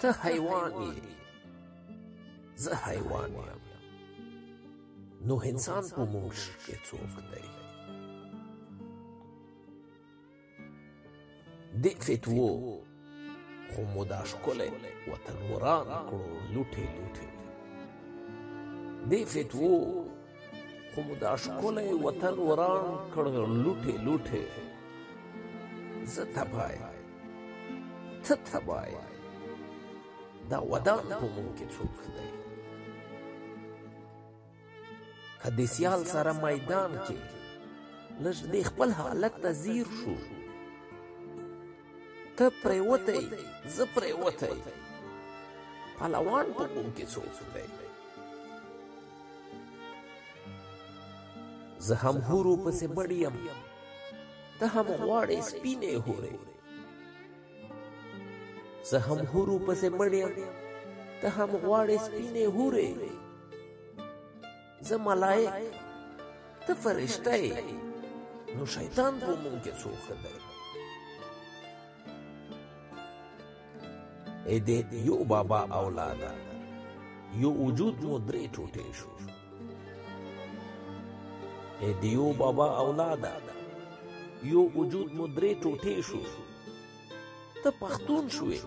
ته حیوان یې زه حیوان یم نو انسان په موږ کې څوک دی د فتوو خو مو دا ښکلی وطن وران کړو لوټې لوټې د فتوو خو مو دا ښکلی وطن وران کړ لوټې لوټې زه تباه یم ته تباه یې دا ودان په مونږ کې څوک دی که د سیال سره میدان کې لږ د خپل حالت ته ځیر شو ته پریوتی زه پریوتی پهلوان په مونږ کې څوک دی زه هم حورو پسې مړ یم ته هم غواړې سپینې حورې زه هم حورو پسې مړ یم ته هم غواړې سپینې حورې زه ملایک ته فرشته یې نو شیطان په مونږ کې څوک دی ای د یو بابا اولاده یو وجود مو درې ټوټې شو ای د یو بابا اولاده یو وجود مو درې ټوټې شو ته پښتون شوې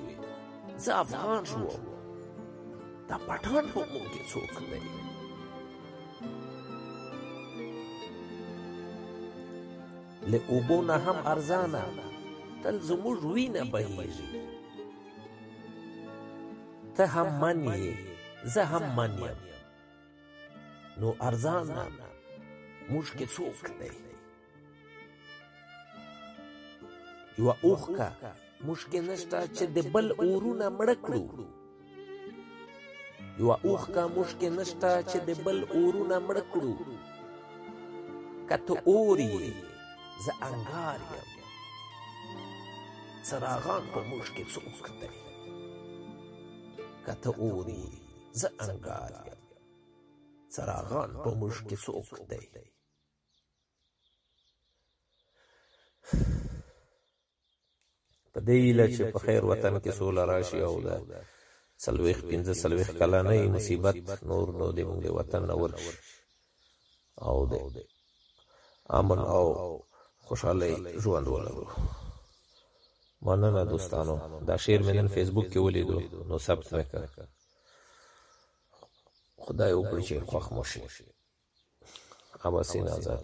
زه افغان شو دا پټان په موږ کې څوک دی له اوبو نه هم ارزانه تل زموږ وینه بهیږي ته هم من یې زه هم من یم نو ارزانه موږ کې څوک دی یوه اوښکه مشکل نشته چې د بل اورونه مړ کړو یو اوخکا مشکل نشته چې د بل اورونه مړ کړو که ته اور یې زه انګار یم څراغان په موږ کې څه وکتل که ته اور یې زه انګار یم څراغان په موږ کې څه وکتل په دې هیله چې په خیر وطن کې سوله راشي او د څلوېښت پنځه څلوېښت کلنۍ مصیبت نور نو د موږ د وطن نه ورک شي او د امن او خوشحالۍ ژوند ولرو مننه دوستانو دا شعر مې نن فیسبوک کې ولیدو نو ثبت مې کړ خدای وکړي چې خوښ مو شي اباسین آزاد